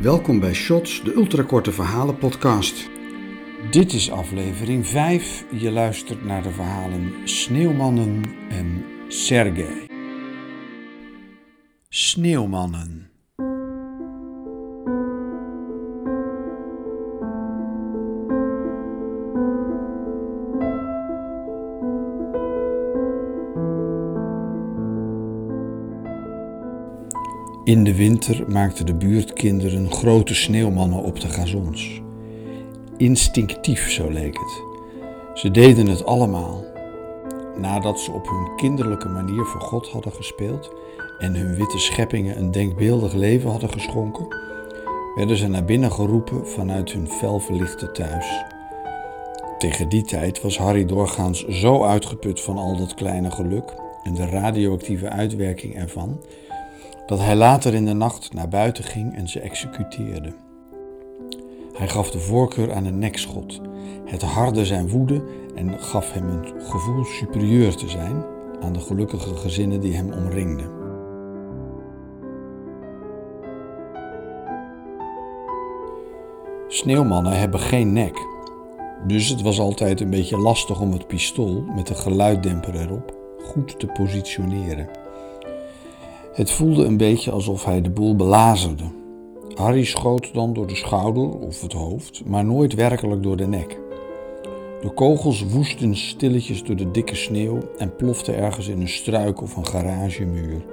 Welkom bij Shots, de ultrakorte verhalen podcast. Dit is aflevering 5. Je luistert naar de verhalen Sneeuwmannen en Sergej. Sneeuwmannen. In de winter maakten de buurtkinderen grote sneeuwmannen op de gazons. Instinctief, zo leek het. Ze deden het allemaal. Nadat ze op hun kinderlijke manier voor God hadden gespeeld en hun witte scheppingen een denkbeeldig leven hadden geschonken, werden ze naar binnen geroepen vanuit hun felverlichte thuis. Tegen die tijd was Harry doorgaans zo uitgeput van al dat kleine geluk en de radioactieve uitwerking ervan dat hij later in de nacht naar buiten ging en ze executeerde. Hij gaf de voorkeur aan een nekschot. Het harde zijn woede en gaf hem een gevoel superieur te zijn aan de gelukkige gezinnen die hem omringden. Sneeuwmannen hebben geen nek, dus het was altijd een beetje lastig om het pistool met een geluiddemper erop goed te positioneren. Het voelde een beetje alsof hij de boel belazerde. Harry schoot dan door de schouder of het hoofd, maar nooit werkelijk door de nek. De kogels woesten stilletjes door de dikke sneeuw en ploften ergens in een struik of een garagemuur.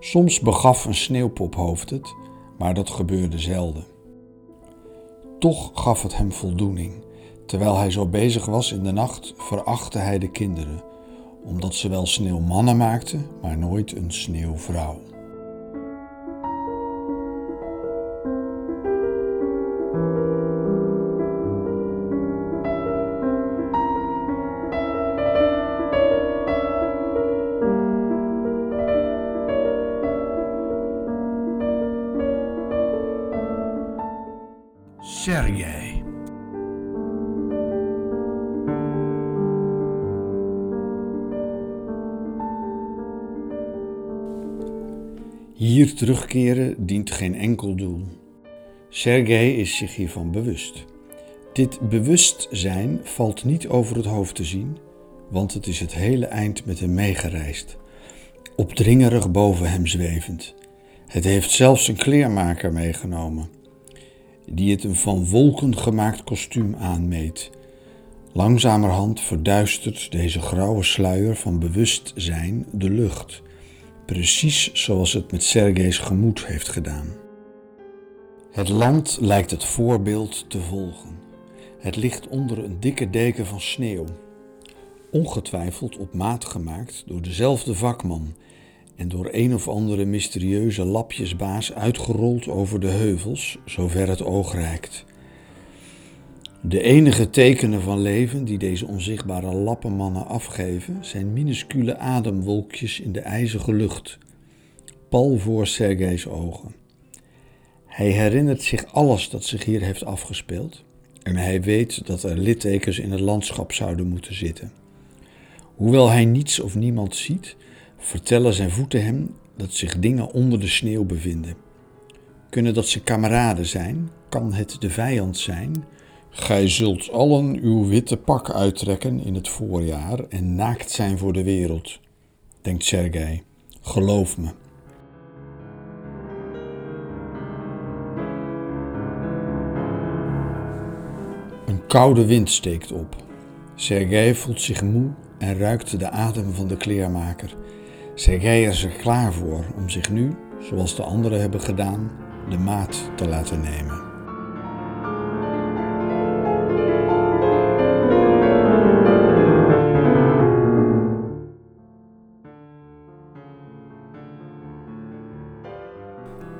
Soms begaf een sneeuwpophoofd het, maar dat gebeurde zelden. Toch gaf het hem voldoening. Terwijl hij zo bezig was in de nacht, verachtte hij de kinderen omdat ze wel sneeuwmannen maakten, maar nooit een sneeuwvrouw. Sergej. Hier terugkeren dient geen enkel doel. Sergej is zich hiervan bewust. Dit bewustzijn valt niet over het hoofd te zien, want het is het hele eind met hem meegereisd, opdringerig boven hem zwevend. Het heeft zelfs een kleermaker meegenomen, die het een van wolken gemaakt kostuum aanmeet. Langzamerhand verduistert deze grauwe sluier van bewustzijn de lucht precies zoals het met Sergejs gemoed heeft gedaan. Het land lijkt het voorbeeld te volgen. Het ligt onder een dikke deken van sneeuw, ongetwijfeld op maat gemaakt door dezelfde vakman en door een of andere mysterieuze lapjesbaas uitgerold over de heuvels, zover het oog reikt. De enige tekenen van leven die deze onzichtbare lappenmannen afgeven, zijn minuscule ademwolkjes in de ijzige lucht, pal voor Sergejs ogen. Hij herinnert zich alles dat zich hier heeft afgespeeld en hij weet dat er littekens in het landschap zouden moeten zitten. Hoewel hij niets of niemand ziet, vertellen zijn voeten hem dat zich dingen onder de sneeuw bevinden. Kunnen dat zijn kameraden zijn? Kan het de vijand zijn? Gij zult allen uw witte pak uittrekken in het voorjaar en naakt zijn voor de wereld, denkt Sergej. Geloof me. Een koude wind steekt op. Sergej voelt zich moe en ruikt de adem van de kleermaker. Sergej is er klaar voor om zich nu, zoals de anderen hebben gedaan, de maat te laten nemen.